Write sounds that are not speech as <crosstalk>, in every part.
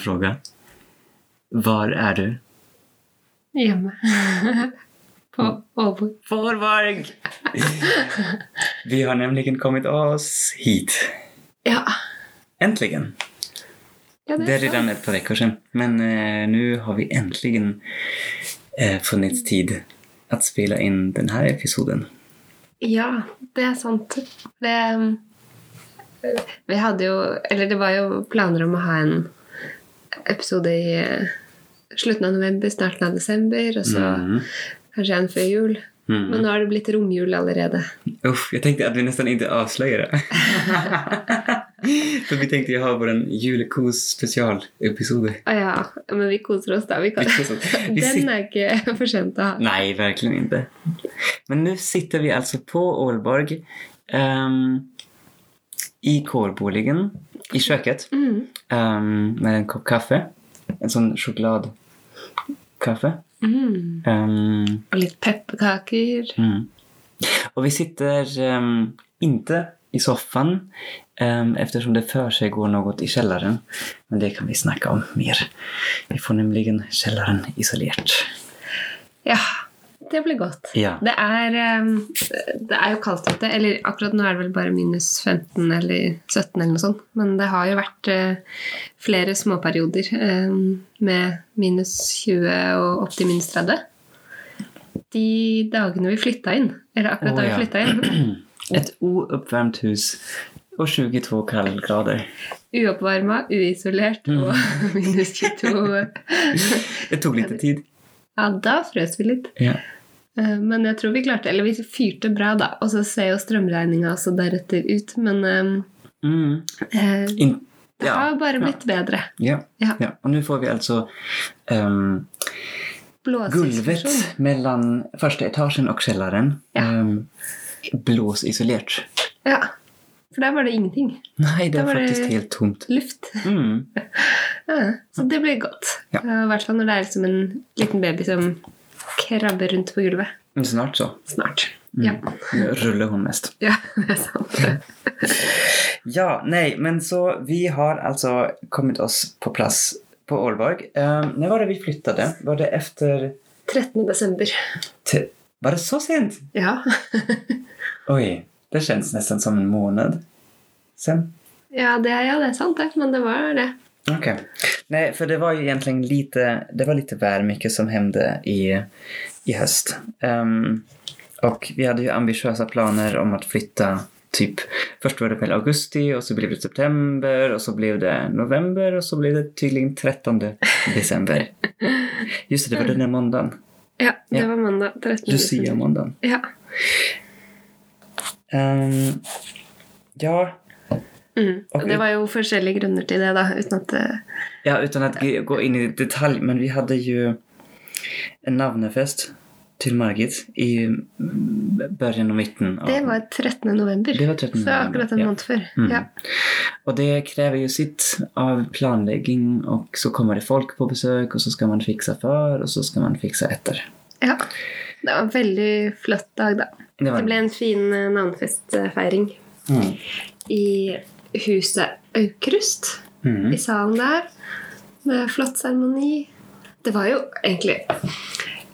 Fråga. Var är du? Hjemme. <laughs> På Åbo. Fårborg! Vi har nämligen kommit oss hit. Ja. Äntligen! ja, det Det er är redan ett par veckor sedan. Men eh, nu har vi äntligen eh, funnit tid att spela in den här episoden. Ja, det er sant. Det, vi hadde jo Eller det var jo planer om å ha en episode i eh, slutten av november, starten av desember, og så Mm. kanskje en før jul. Mm. Men nå har det blitt romjul allerede. Uff, jeg tenkte at vi nesten ikke avslører det. <laughs> For vi tenkte å ha vår julekos-spesialepisode. Å ja, men vi koser oss da. Vi kan. Vi. <laughs> Vi Den er ikke <laughs> for sent å ha. Nei, virkelig ikke. Men nå sitter vi altså på Ålborg um, i kårboligen, i kjøkkenet. Mm. Um, med en kopp kaffe. En sånn sjokoladekaffe. Mm. Um, Og litt pepperkaker. mm. Og vi sitter um, inte i soffan um, eftersom det før seg går noe i kjelleren. Men det kan vi snakke om mer. Vi får nemlig kjelleren isolert. Ja, det blir godt. Ja. Det er, eh, det er jo kaldt ute. Eller akkurat nå er det vel bare minus 15 eller 17 eller noe sånt. Men det har jo vært eh, flere småperioder eh, med minus 20 og opp til minus 30. De dagene vi flytta inn, eller akkurat da vi ja. flytta inn, <clears throat> Et uoppvarmt hus og 22 kaldgrader. uoppvarma, uisolert Mm. og <laughs> minus 22 <laughs> Det tok litt tid. Ja, da frøs vi litt. Ja. Eh, Men jeg tror vi klarte Eller vi fyrte bra, da. Og så ser jo strømregninga også deretter ut. Men eh, Mm. eh, In, det ja. har bare blitt bedre. Ja. Ja. ja. Och nu får vi altså um, Gulvet mellom første etasjen og kjelleren. Ja. Um, blåsisolert. Ja. For der var det ingenting. Nei, det var, var var det- helt tomt. Luft. Mm. <laughs> Ja, så det blir godt. Ja. Eh, I hvert fall når det er som en liten baby som krabber rundt på gulvet. Snart så. Snart. Mm. Ja. Nå ruller hun mest. <laughs> ja, det er sant. <laughs> Ja, nei, men så vi har altså kommet oss på plass på Ålborg. Um, når var det vi flyttade? Var det efter... 13. desember. Til, var det så sent? Ja. <laughs> Oi. det kjennes nesten som en måned sen. Ja, det ja, det er sant, det. Men det var det. Okej. Nej, för det var ju egentligen lite, det var lite väl mycket som hände i, i höst. Um, och vi hade ju ambitiösa planer om att flytta typ, först var det väl augusti och så blev det september och så blev det november och så blev det tydligen 13 december. Just det, det var den där måndagen. Ja, det Ja. var mandag 13. desember. Lucia-måndagen. Ja. Um, ja, Mm. Det var jo forskjellige grunner til det, da, uten at det, Ja, uten at vi går inn i detalj, men vi hadde jo en navnefest til Margit i begynnelsen og midten. av... Det var 13. november. Det var 13. Så akkurat en ja. måned før. Mm. Ja. Og det krever jo sitt av planlegging, og så kommer det folk på besøk, og så skal man fikse før, og så skal man fikse etter. ja. Det var en veldig flott dag, da. Det Det ble en fin eh, navnefestfeiring Mm. i huset Aukrust. Mm. I salen der. Med flott seremoni. Det var jo egentlig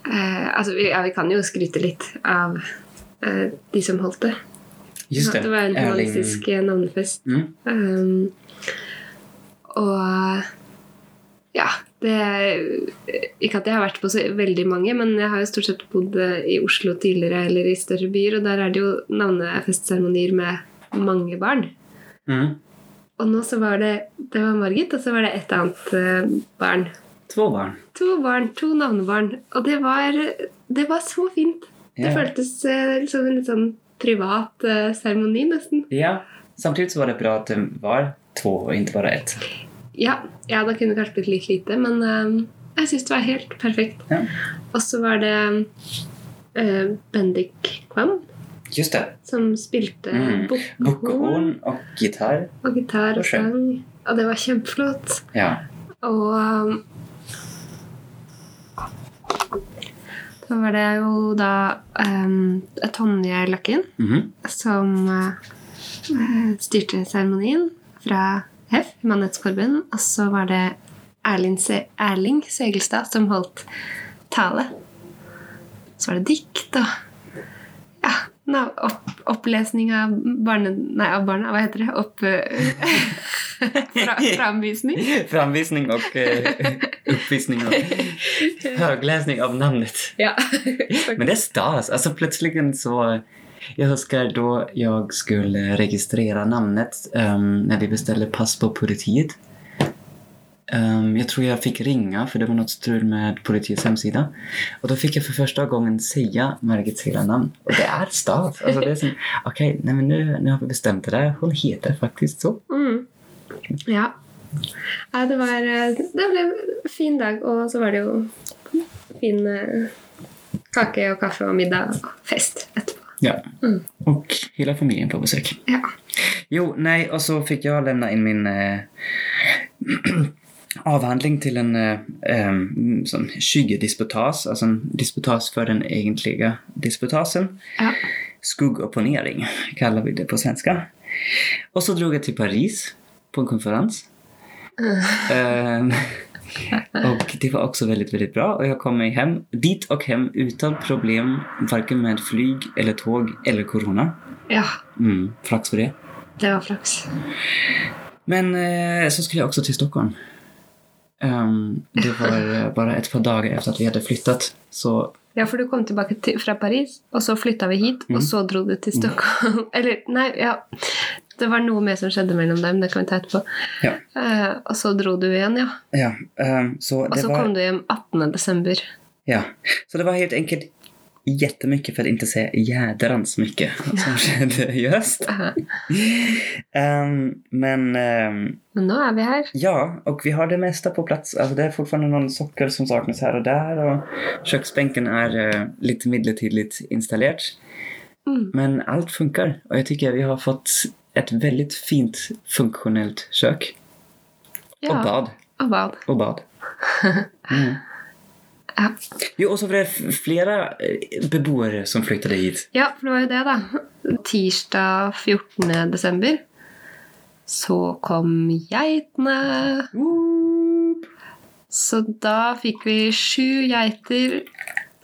eh, Altså, vi, ja, vi kan jo skryte litt av eh, de som holdt det. Just det. det var en humanistisk Erling... navnefest. Mm. Um, og ja det, Ikke at jeg har vært på så veldig mange, men jeg har jo stort sett bodd eh, i Oslo tidligere eller i større byer, og der er det jo navnefestseremonier med mange barn. Mm. Og nå så var det det var Margit, og så var det et annet eh, barn. To barn. To barn, to navnebarn. Og det var, det var så fint. Det føltes eh, som en litt sånn privat eh, seremoni, nesten. Ja, Samtidig så var det bra at det var to, og ikke bare ett. Ja, ja da kunne kanskje blitt litt lite, men uh, jeg syns det var helt perfekt. Ja. Og så var det uh, Bendik Kvam Just det. som spilte Mm. bukkehorn og gitar. og gitar Og sang. Og det var kjempeflott. Ja. Og um, så var det jo da um, Tonje Løkken Mhm. som uh, styrte seremonien fra HEF, Humanitetsforbund, og så var det Erling, Se Erling Segelstad som holdt tale. Så var det dikt og ja, opp, opplesning av barne... Nei, av barna, hva heter det? Opp... <laughs> fra, framvisning. Framvisning og uh, oppvisning og høglesning av navnet. Ja. Men det er stas. Altså, plutselig så... Jeg husker da jeg skulle registrere navnet um, når vi beställde pass på politiet. Ehm, jag tror jag fick ringa för det var något strul med politiets hemsida. Och då fick jag för första gången säga Margits hela namn. Och det är stas. Alltså det är som, <laughs> okej, nej men nu, nu har vi bestämt det där. Hon heter faktiskt så. Mm. Ja. ja. Det var eh, Det ble en fin dag, og så var det jo fin eh, kake og kaffe og middag og fest etterpå. Ja. Mm. Och hela familjen på besök. Ja. Jo, nej, och så fick jag lämna in min eh, <clears throat> avhandling til en eh, sånn sån skyggedisputas, altså en disputas for den egentlige disputasen. ja. Skuggopponering kallar vi det på svensk. Og så drog jeg til Paris på en konferens. <laughs> Ehm, og det var også veldig veldig bra. Og jeg kom meg hjem, dit og hjem uten problem, varken med flyg eller tåg eller corona. ja. Mm, flax for det. Det var flaks. Men eh, så skulle jeg også til Stockholm. Ehm, det var bare et par dager efter at vi hadde flyttet. Så Ja, for du kom tilbake til, fra Paris, og så flytta vi hit, og så dro du til Stockholm. <laughs> Eller, nei, ja. Det var noe mer som skjedde mellom dem, det kan vi ta etterpå. ja. Uh, og så dro du igjen, ja. ja um, så Og så var, kom du hjem 18. desember. ja. Så det var helt enkelt jättemycket för att inte säga jädrans mycket <laughs> som skedde i höst. Ehm, men ehm, Men er vi her. ja, och vi har det mesta på plats. Alltså det är fortfarande någon socker som saknas här och där och köksbänken är uh, lite midlertidigt installerad. Mm. Men allt funkar och jag tycker vi har fått ett väldigt fint funktionellt kök. Ja. Och bad. Og bad. Och bad. <laughs> Mm. Ja. Jo, også så var det er flera eh, beboere som flyttade hit. Ja, for det var jo det, da. Tirsdag 14. desember så kom geitene. Så da fikk vi sju geiter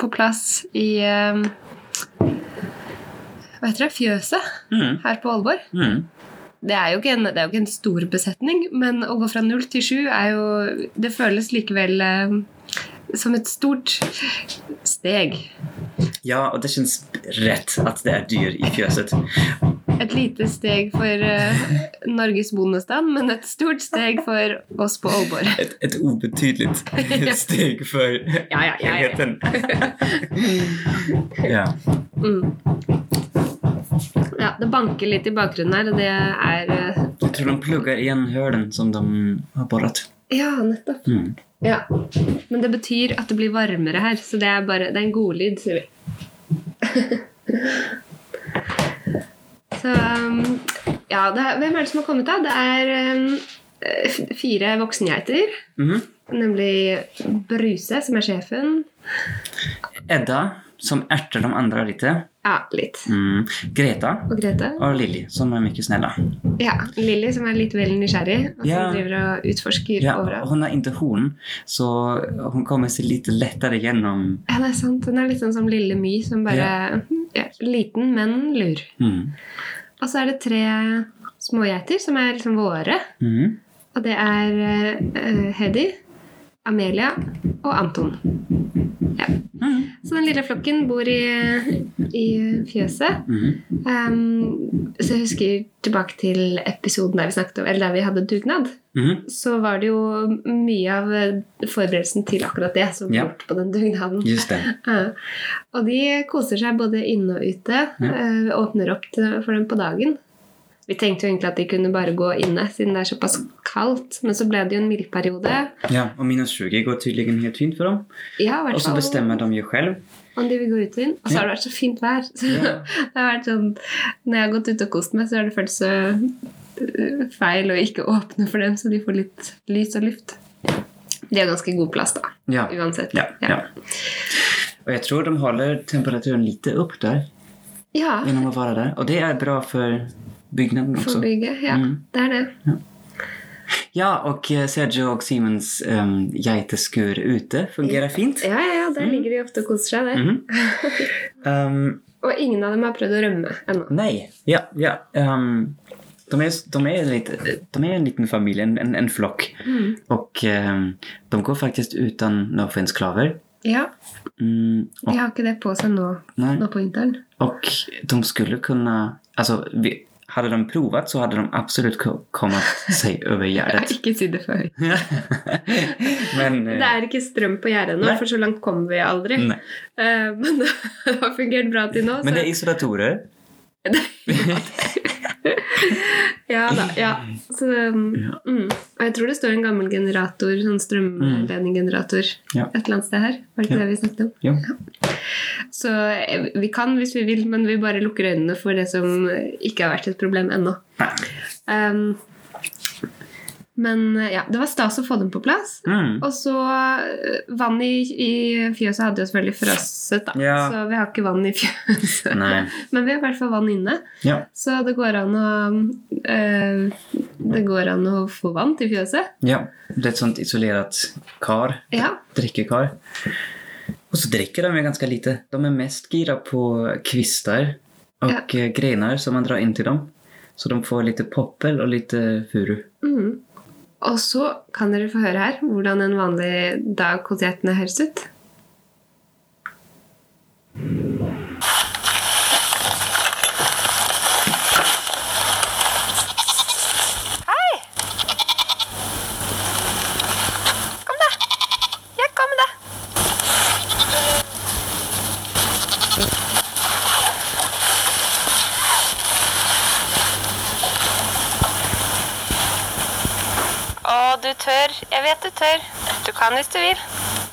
på plass i eh, Hva heter det? Fjøset Mm. her på Aalborg. Mm. Det er, en, det er jo ikke en stor besetning, men å gå fra null til sju er jo Det føles likevel eh, som et stort steg. Ja, og det känns rett at det er dyr i fjøset. Et lite steg for uh, Norges bondestand, men et stort steg for oss på Aalborg. Et, et ubetydelig <laughs> steg for Ja, ja, ja, ja. helheten. ja. Mm. Ja, det banker litt i bakgrunnen her, og det er uh... Jeg tror de plugger igjen hølen som de har boret. Ja, nettopp. Mm. Ja. Men det betyr at det blir varmere her, så det er bare Det er en godlyd, sier vi. <laughs> så Ja, det hvem er det som har kommet, da? Det er um, fire voksengeiter. Mhm. Nemlig Bruse, som er sjefen. Edda, som erter de andre lite. Ja, litt. Mm. Greta Og Grete. och Lilly, som er mye snälla. Ja, Lilly, som er litt vel nysgjerrig, og som driver og utforsker Ja, overalt. Hun har horn, så hun kommer seg litt lettere gjennom. Ja, det er sant. Hun er litt sånn som Lille My, som bare ja, Liten, men lur. Mm. Og så er det tre smågeiter som er liksom våre. Mm. Og det er uh, Hedi, Amelia og Anton. Ja. Mm. Så den lille flokken bor i, i fjøset. Mm. Um, så jeg husker tilbake til episoden der vi snakket om, eller der vi hadde dugnad. Mm. Så var det jo mye av forberedelsen til akkurat det som ble Ja. gjort på den dugnaden. Just det. <laughs> Ja. Og de koser seg både inne og ute. Eh, åpner opp til, for dem på dagen. Vi tenkte jo egentlig at de kunne bare gå inne, siden det er såpass kaldt. Men så ble det jo en mildperiode. Ja, og minus 20 går tydeligvis helt fint for dem. Ja, Och så bestemmer de jo selv. om de vil gå ut og inn. Og så Ja. har det vært så fint vær. Så <laughs> Ja. det har vært sånn, når jeg har gått ut og kost meg, så har det føltes så eh, feil å ikke åpne for dem, så de får litt lys og luft. De har ganske god plass, da. Ja. Uansett. Ja, ja. Och jag tror de holder temperaturen lite opp der. Ja, å være der. Og Och det er bra för også. for bygget. Ja, Mm. det er det. Ja. Ja, och eh, Sergio og Simons um, geiteskur ute fungerer fint. Ja, ja, ja, der ligger de ofte og koser seg, der. -hmm. <laughs> Um, Og ingen av dem har prøvd å rømme ennå. Nei. ja, ja. Um, de, er, de, er litt, de er, en liten familie, en, en, flokk. Mm. Og um, de går faktisk uten no-offense-klaver. Ja, Mm, de har ikke det på seg nå, nå på vinteren. Og de skulle kunne Altså, vi, hade de provat så hade de absolut kommet kommit sig över Jeg har gärdet. ikke si det før. <laughs> Men... eh, Det er ikke strøm på gjerdet nå, Nei. for så langt kommer vi aldri. nej. Eh, <laughs> men det har fungert bra til nå. Men det är isolatorer. <laughs> Ja <laughs> da. ja. Så, um, mm. Og jeg tror det står en gammel generator, sånn strømledningsgenerator Ja. et eller annet sted her. Var det ikke Ja. det vi snakket om? Ja. Så eh, vi kan hvis vi vil, men vi bare lukker øynene for det som ikke har vært et problem ennå. Um, men eh, ja, det var stas å få dem på plass. Mm. Og så eh, Vann i, i fjøset hadde jo selvfølgelig frosset, da. Ja. Så vi har ikke vann i fjøset. <laughs> Men vi har i hvert fall vann inne. Ja. Så det går an å øh, Det går an å få vann til fjøset. ja, det er et sånt isolert kar. Ja. Drikkekar. Og så drikker de jo ganske lite. De er mest gira på kvister og ja. grenar som man drar inn til dem. Så de får litt poppel og litt furu. Mm. Og så kan dere få høre her hvordan en vanlig dag hos høres ut. Hei! Kom da! Ja, kom da! Å, du tør. Jeg vet du tør. Du kan hvis du vil.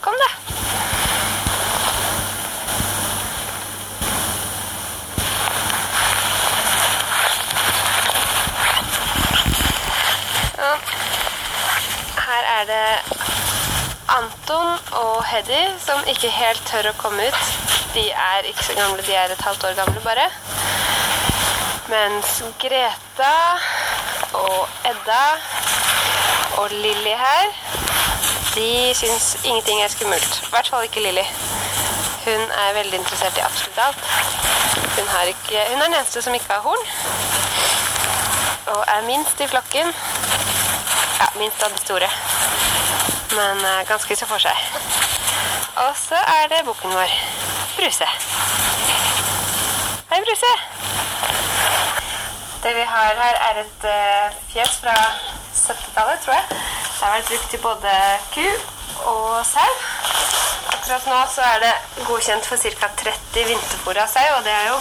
Kom da. Her er det Anton og Heddy som ikke helt tør å komme ut. De er ikke så gamle, de er et halvt år gamle bare. Mens Greta og Edda og Lilly her, de syns ingenting er skummelt. I hvert fall ikke Lilly. Hun er veldig interessert i absolutt alt. Hun, ikke, hun er den eneste som ikke har horn. Og er minst i flokken. Ja, minst av de store. Men eh, ganske så for seg. Og så er det bukken vår, Bruse. Hei, Bruse. Det vi har her, er et eh, fjes fra 70-tallet, tror jeg. Det har vært brukt til både ku og sau. Akkurat nå så er det godkjent for ca. 30 vinterfôra sau, og det er jo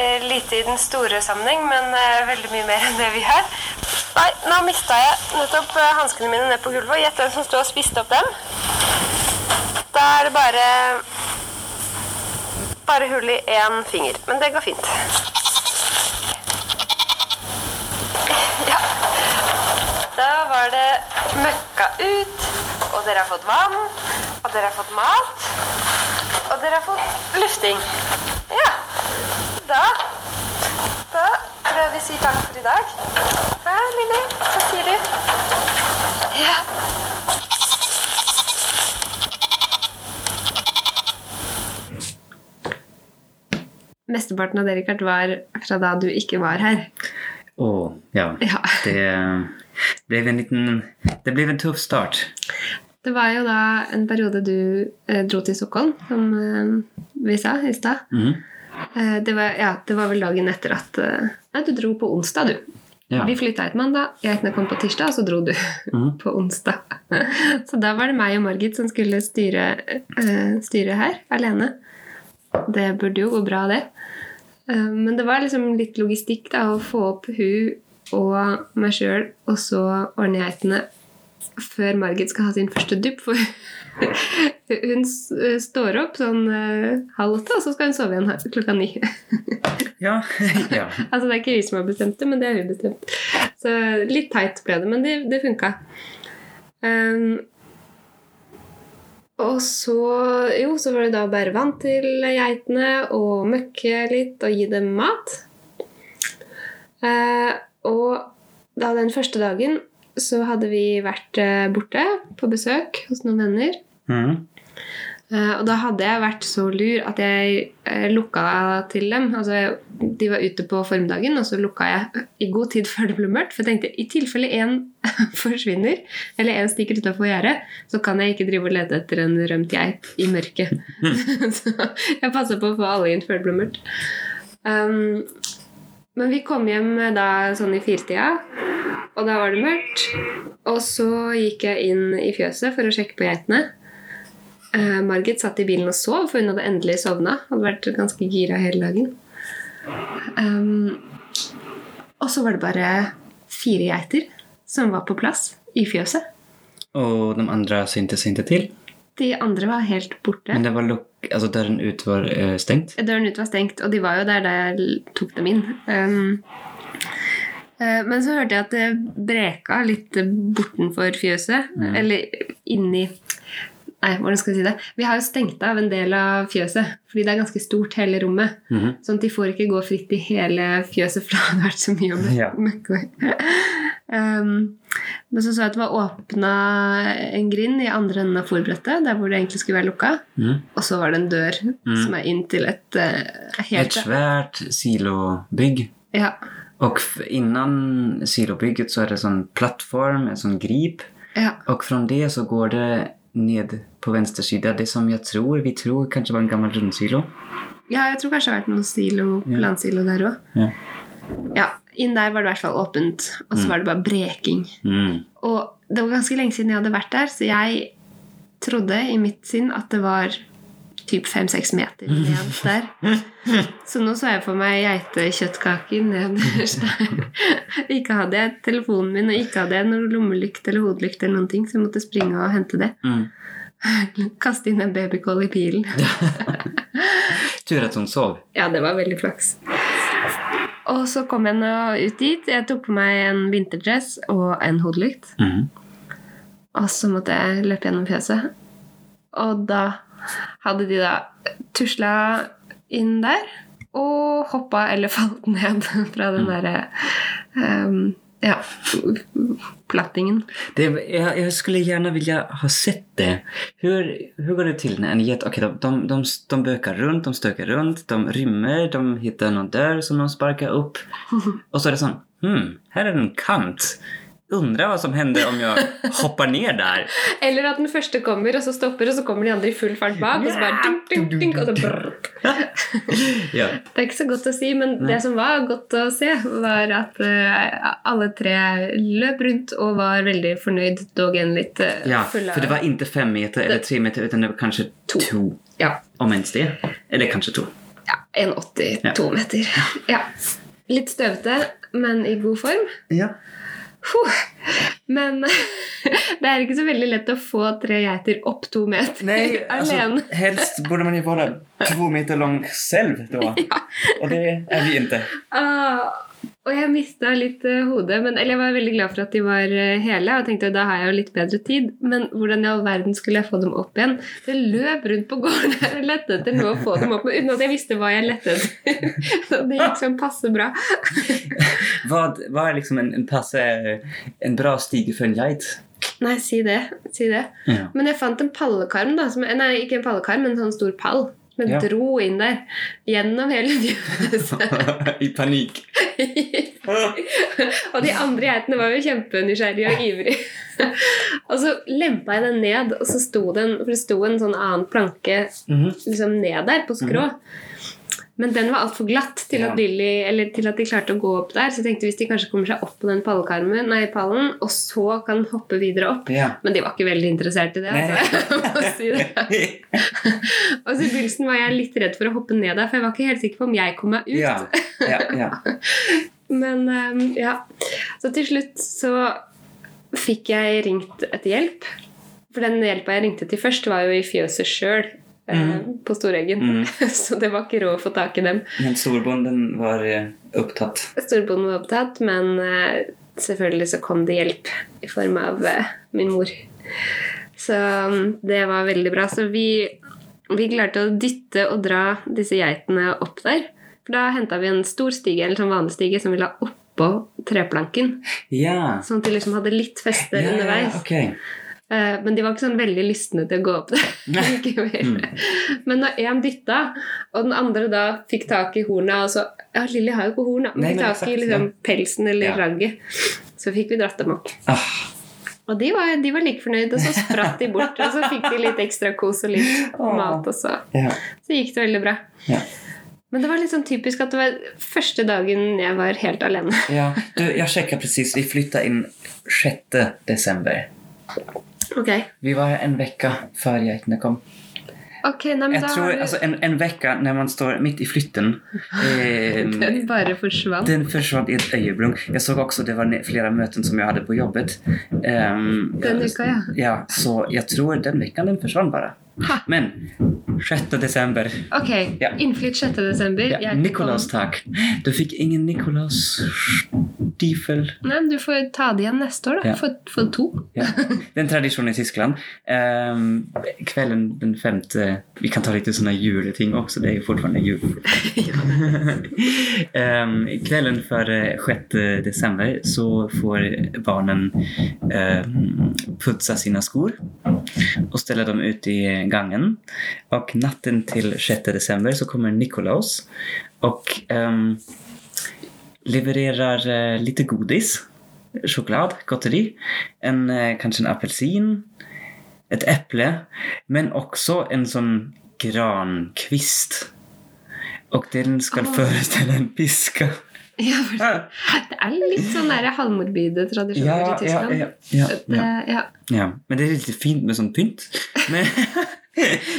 eh, lite i den store sammenheng, men eh, veldig mye mer enn det vi har. Nei, nå mista jeg nettopp eh, hanskene mine ned på gulvet, og gjett hvem som sto og spiste opp dem. Da er det bare bare hull i én finger, men det går fint. Ja. Da var det møkka ut, og dere har fått vann, og dere har fått mat, og dere har fått lufting. Ja. Da Da tror jeg vi sier takk for i dag. Hæ, Lilly? Hva sier du? Ja. Mesteparten av det, Richard, var fra da du ikke var her. Åh, ja. Ja. Det blev en liten... Det ble en tuff start. Det var jo da en periode du eh, dro til Stockholm, som eh, vi sa i stad. Mhm. Eh, det, var, ja, det var vel dagen etter at eh, Nei, du dro på onsdag, du. Ja. Vi flytta hit mandag, geitene kom på tirsdag, og så dro du <laughs> mm. på onsdag. Så da var det meg og Margit som skulle styre, eh, styre her alene. Det burde jo gå bra, det. Eh, men det var liksom litt logistikk da, å få opp hun og meg sjøl, og så ordne geitene før Margit skal ha sin første dupp. For <laughs> hun står opp sånn eh, halv åtte, og så skal hun sove igjen klokka ni. <laughs> Ja. <laughs> ja. Altså Det er ikke vi som har bestemt det, men det har hun bestemt. Så litt teit ble det, men det, det funka. Um, og så Jo, så var det da å bære vann til geitene og møkke litt og gi dem mat. Eh, og da den første dagen så hadde vi vært eh, borte på besøk hos noen venner. Mm. Eh, Og da hadde jeg vært så lur at jeg eh, lukka til dem. Altså, de var ute på formiddagen, og så lukka jeg i god tid før det ble mørkt. For jeg tenkte i tilfelle én <laughs> forsvinner, eller én stikker utafor gjerdet, så kan jeg ikke drive og lete etter en rømt geit i mørket. <laughs> <laughs> så jeg passa på å få alle inn før det ble mørkt. Um, men vi kom hjem eh, da sånn i firetida, og da var det mørkt. Og så gikk jeg inn i fjøset for å sjekke på geitene. Eh, Margit satt i bilen og sov, for hun hadde endelig sovna. Hadde vært ganske gira hele dagen. Um, og så var det bare fire geiter som var på plass i fjøset. Og de andre syntes ikke til? De andre var helt borte. Men det var luck, alltså døren ut var uh, stengt? Døren ut var stengt, og de var jo der da jeg tok dem inn. Um, uh, men så hørte jeg at det breka litt bortenfor fjøset. Eller inni Nei, hvordan skal jeg si det? Vi har jo stengt av en del av fjøset, fordi det er ganske stort, hele rommet. Mhm. Sånn at de får ikke gå fritt i hele fjøset, for det hadde vært så mye å mø- <laughs> Ja. <laughs> møkke med. Um, men så så jeg at det var åpna en grind i andre enden av fòrbrettet, der hvor det egentlig skulle være lukka. Mm. Og så var det en dør som er inn til et uh, helt Et svært silobygg. Ja. Og innan silobygget så er det sånn plattform, en sånn grip. ja. Og fra det så går det ned på venstre side. Det som jeg tror, vi tror kanskje var en gammel rundsilo. Ja, jeg tror kanskje det har vært noen silo, Ja. plantsilo der òg. Ja. Ja, inn der var det i hvert fall åpent, og så var det bare breking. Mm. Og det var ganske lenge siden jeg hadde vært der, så jeg trodde i mitt sinn at det var typ fem-seks meter ned der. <laughs> Så nå så jeg for meg geitekjøttkaker nederst der. <laughs> Ikke hadde jeg telefonen min, og ikke hadde jeg noen lommelykt eller hodelykt, eller noen ting, så jeg måtte springe og hente det. Mm. <laughs> Kaste inn en babycall i pilen. Tur at hun sov. Ja, det var veldig flaks. Og så kom jeg nå ut dit. Jeg tok på meg en vinterdress og en hodelykt. Mm. Og så måtte jeg løpe gjennom fjøset. Og da hadde de da tusla inn der og hoppa eller falt ned <laughs> fra den derre um, ja, plattingen. Det, jeg, jeg, skulle gjerne vilja ha sett det. Hur, hur går det til når en gjett okay, de, de, de, de bøker rundt, de støker rundt, de rymmer, de hittar noen dør som de sparker opp, <laughs> og så er det sån, hmm, er det en kant. Undrar vad som händer om jag <laughs> hoppar ner där. Eller at den første kommer, og så stopper, og så kommer de andre i full fart bak, og så bare dunk, dunk, dunk, og så brrr. <laughs> Ja. <laughs> Det er ikke så godt å si, men det som var godt å se, var at uh, alle tre løp rundt og var veldig fornøyd, dog en litt uh, ja, full av for det var ikke fem meter eller tre meter utan det var kanskje To. två. Ja, Om ens det. Eller kanskje to. ja 1,82 Ja. meter. Ja. Litt støvete, men i god form. Ja. Men <laughs> det er ikke så veldig lett å få tre geiter opp to meter Nej, <laughs> alene. alltså, helst burde man jo være to meter lang selv, da. <laughs> Ja. Og det er vi ikke. Ah, og jeg mista litt eh, hodet. Men, eller jeg var veldig glad for at de var eh, hele, og tenkte da har jeg jo litt bedre tid. Men hvordan i all verden skulle jeg få dem opp igjen? det jeg løp rundt på gården og lette etter noe å få dem opp med, uten at jeg visste hva jeg lette etter. Så det gikk sånn passe bra. Vad, hva er liksom en, en, passe, en bra stige for en geit? Nei, si det. Si det. Ja. Men jeg fant en pallekarm, da. Som, nei, ikke en pallekarm, men en sånn stor pall. Men Ja. dro inn der. Gjennom hele fjøset. <laughs> I panik. <laughs> og de andre geitene var jo kjempenysgjerrige og ivrige. <laughs> og så lempa jeg den ned, og så sto den, en, for det sto en sånn annen planke Mhm. liksom ned der på skrå. Men den var altfor glatt til at, Lily, eller til at de klarte å gå opp der. Så jeg tenkte hvis de kanskje kommer seg opp på den pallkarmen, nei, pallen, og så kan hoppe videre opp. Ja. Men de var ikke veldig interessert i det. Altså. <laughs> Si det. Og så i begynnelsen var jeg litt redd for å hoppe ned der, for jeg var ikke helt sikker på om jeg kom meg ut. ja, ja, ja. <laughs> Men um, ja. Så til slutt så fikk jeg ringt etter hjelp. For den hjelpa jeg ringte til først, var jo i fjøset sjøl. På Storeggen. Mm. <laughs> Så det var ikke råd å få tak i dem. Men storbonden var opptatt? Storbonden var opptatt, men eh, selvfølgelig så kom det hjelp i form av eh, min mor. Så mm, det var veldig bra. Så vi, vi klarte å dytte og dra disse geitene opp der. For da henta vi en stor stige, eller sånn vanlig stige, som vi la oppå treplanken. Ja. Sånn at de liksom hadde litt feste Ja, underveis. ok. Eh, Men de var ikke sånn veldig lystne til å gå opp det. likevel. <laughs> Men når én dytta, og den andre da fikk tak i hornet og så, Ja, Lilly har jo ikke horn. Men fikk tak i liksom, pelsen eller Ja. ragget. Så fikk vi dratt dem opp. Ah, Og de var, de var like fornøyde, og så spratt de bort. Og så fikk de litt ekstra kos og litt Åh. <laughs> mat, og så, ja. så gikk det veldig bra. Ja. Men det var litt sånn typisk at det var første dagen jeg var helt alene. ja. Du, Jeg sjekka precis. Vi flytta inn 6 december. Ok, Vi var her en uke før geitene kom. Okay, nei, men Jag da tror, du altså, en, uke når man står midt i flytten. <laughs> Eh, Den bare forsvant. Den forsvant i et ögonblick. Jeg så også det var flere møter möten som jeg hadde på jobbet. Um, Den uka, ja. Ja, så jeg tror den uka den forsvant bara. Ha. Men 6 desember. Ok, Ja. innflytt 6. desember. Ja, Nikolaus kom- Du fikk ingen Nikolaus stiefel. Nei, Du får ta det igjen neste år, da. Ja. For, for to. Ja. Det er en tradisjon i Tyskland. Um, kvelden den femte, vi kan ta litt sånne juleting også, det er jo fortsatt jul. <laughs> um, kvelden før 6 desember så får barnen um, putsa sine skor og stelle dem ut i gången. Och natten till 6 december så kommer Nikolaus och um, levererar uh, lite godis, choklad, godteri, en, uh, kanske en apelsin, ett äpple, men också en sån grankvist. Och den ska oh. föreställa en piska. Ja, Det er litt sånn der halvmorbide tradisjoner i Ja, ja, Tyskland. ja, ja. Men det er litt fint med sånn pynt. <laughs> Men,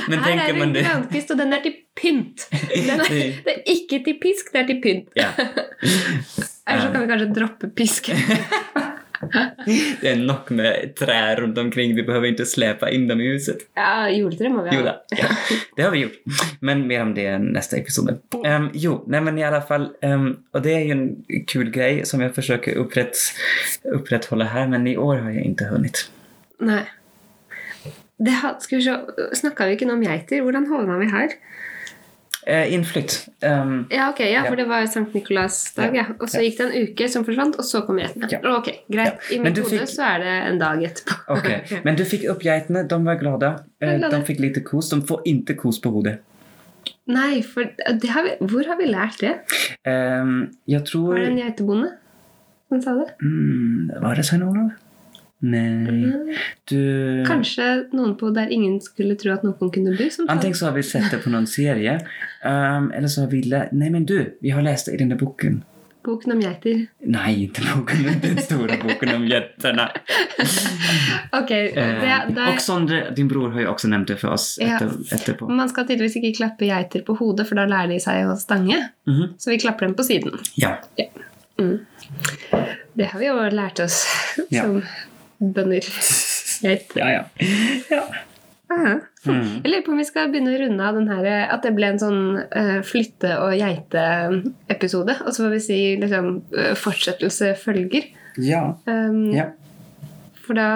men Her er det en grankvist, og den er til pynt. Den er, <laughs> Det- er ikke til pisk, det er til pynt. Ja. Eller så kan vi kanskje droppe pisk. <laughs> Det er nok med trær rundt omkring, vi behøver ikke slepe inn dem i huset. Ja, juletre må vi Jo ha. da, ja, det har vi gjort. Men mer om det neste episode. Um, jo, nei, men i alle fall, um, Og det er jo en kul greie som jeg forsøker å opprett, opprettholde her, men i år har jeg ikke hunnet. Nei. Det har, skal vi se, Snakka vi ikke noe om geiter? Hvordan havna vi her? Uh, inflytt. Um, Ja, ok, ja, for det var Sankt Nikolas-dag, ja. Ja. Og så gikk det en uke som forsvant, og så kom geitene. Ja. Ok, greit. I mitt hode så er det en dag etterpå. <laughs> okay. men du fikk opp geitene, de var glade. Eh. De fikk lite kos, de får ikke kos på hodet. Nei, for det har vi, hvor har vi lært det? Um, jag Var det en geitebonde som sa det? Mm, var det Svein Olav? Nej. Du... Kanskje noen på der ingen skulle tro at noen kunne bo? Som Antingen så har vi sett det på noen serie, um, eller så har vi läst... Nei, men du, vi har lest det i denne boken. Boken om geiter. Nei, ikke boken, den store boken om jätterna. <laughs> Ok, det, Eh, det, Og Sondre, din bror har jo også nevnt det for oss Ja. etterpå. man skal tydeligvis ikke klappe geiter på hodet, for da lærer de seg å stange. Mhm. Så vi klapper dem på siden. Ja. Det har vi jo lært oss Ja. Bønder. Geit. Ja, ja. ja. Aha. Mm. Jeg lurer på om vi skal begynne å runde av den her, eh, at det ble en sånn uh, flytte- og geite-episode. Og så får vi si liksom, eh, fortsettelse følger. Ja. Um, ja. For da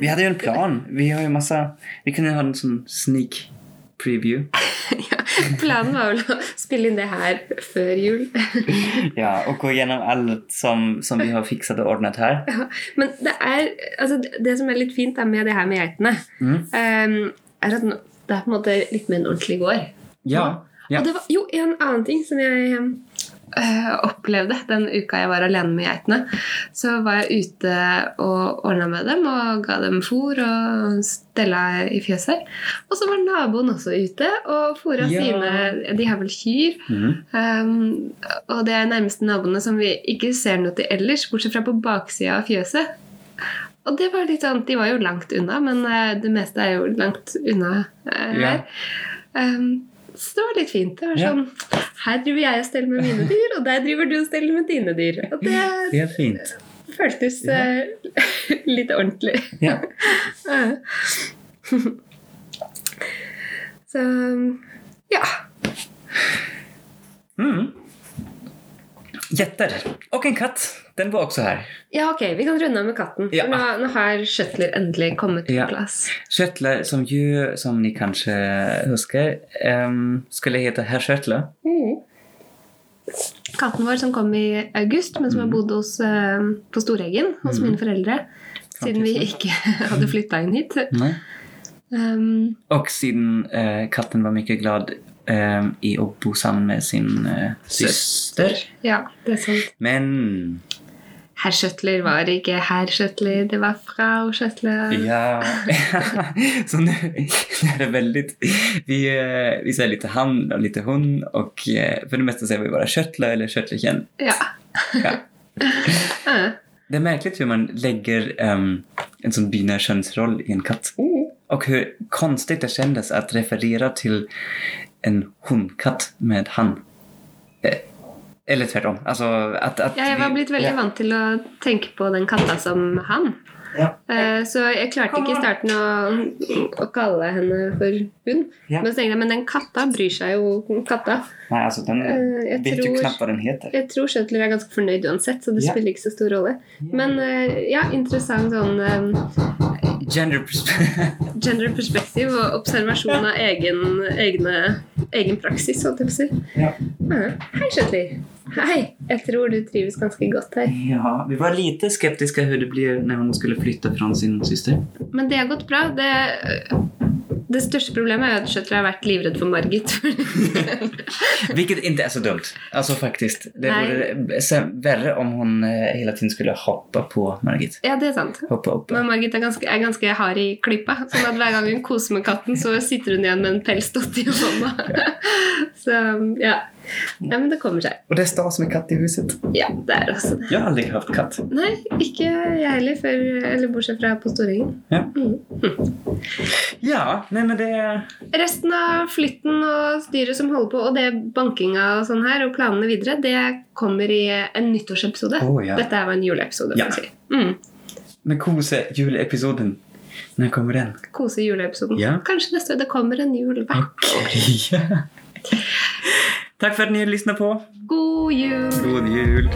Vi hadde jo en plan. Vi har jo masse Vi kunde ha en sånn sneak preview. <laughs> ja, <laughs> Planen var vel å spille inn det her før jul. <laughs> Ja, og gå gjennom alt som, som vi har fikset og ordnet her. <laughs> Ja, Men det er altså, det- som er litt fint er med det her med geitene, Mm. um, er at det er på en måte litt mer en ordentlig gård. Ja. ja. Og det var jo en annen ting som jeg eh, opplevde den uka jeg var alene med geitene. Så var jeg ute og ordna med dem og ga dem fôr og stella i fjøset. Og så var naboen også ute og fôra Ja. sine De har vel kyr. Mhm. Um, og det er nærmeste naboene som vi ikke ser noe til ellers, bortsett fra på baksida av fjøset. Og det var litt sånn, De var jo langt unna, men eh, det meste er jo langt unna her. Ja. Um, så det var litt fint. Det var Ja. sånn, Her driver jeg og steller med mine dyr, og der driver du og steller med dine dyr. Og det Det fint. føltes ja. <laughs> litt ordentlig. Ja. Ja. <laughs> <laughs> Så ja. Mm. Jätter. Og en katt. Den var også her. Ja, ok, vi kan runde av med katten. Ja. Nå, nå har Shuttler endelig kommet på Ja. plass. Shuttler som jo, som ni kanskje husker, um, skulle hete Herr Shuttler. Mm. katten vår som kom i august, men som har bodd hos, uh, på Storeggen hos mine foreldre. Siden vi ikke <laughs> hadde flytta inn hit. Um, Og siden uh, katten var mye glad eh, i å bo sammen med sin eh, søster. ja, det er sant. Men Herr Schøtler var ikke herr Schøtler, det var frau Schøtler. Ja, <laughs> så nå er det veldig Vi, eh, vi ser litt han og litt hun, og for det meste ser vi bare köttla eller köttlechen. Ja. Ja. <laughs> Ja. Det er merkelig hvordan man legger um, en sånn binär i en katt. Og hvor konstigt det kjennes å referere till en hundkatt med han. Eh, eller tvärtom. Altså, at, at Ja, jeg var blitt veldig ja. vant til å tenke på den katta som han. Ja. Eh, Så jeg klarte ikke i starten å, å kalle henne for hun. Ja. Men så tenkte jeg, men den katta bryr seg jo katta. Nei, altså den jeg vet tror, jo knapt hva den heter. Jeg tror Schøtler er ganske fornøyd uansett, så det Ja. spiller ikke så stor rolle. Men eh, ja, interessant sånn eh, Gender perspective. <laughs> gender perspektiv og observasjon av egen, egne, egen praksis, holdt jeg på å si. ja. Hei, Kjøtli. Hei. Jeg tror du trives ganske godt her. Ja, vi var lite skeptiska hur det blir når hun skulle flytte fra sin syster. Men det har gått bra. Det, det største problemet er at Shutter har vært livredd for Margit. <laughs> Hvilket ikke er så dumt. Altså faktisk. Det vore verre om hun hele tiden skulle hoppe på Margit. ja, det er sant. Hoppe opp. Men Margit er ganske, er ganske hard i klypa. Sånn at hver gang hun koser med katten, så sitter hun igjen med en pelsdott i hånda. <laughs> Så ja. Ja. Men det kommer seg. Og det er stas med katt i huset. Ja, det er også det. Jeg har aldri hørt katt. Nei, ikke jeg heller, før, eller bortsett fra på Storingen Ja. Mm. Ja, nei, men det... Resten av flytten og styret som holder på, og det bankinga og sånn her, og planene videre, det kommer i en nyttårsepisode. Oh, ja. Dette var en juleepisode. Ja. for å si. Mm. Men kose juleepisoden. Når kommer den? Kose juleepisoden. Ja. Kanskje neste år. Det kommer en jul hvert år. <laughs> Ja. <laughs> Tack för att ni lyssnade på. God jul! God jul.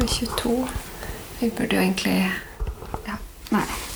22. Vi burde jo egentlig Ja, nei.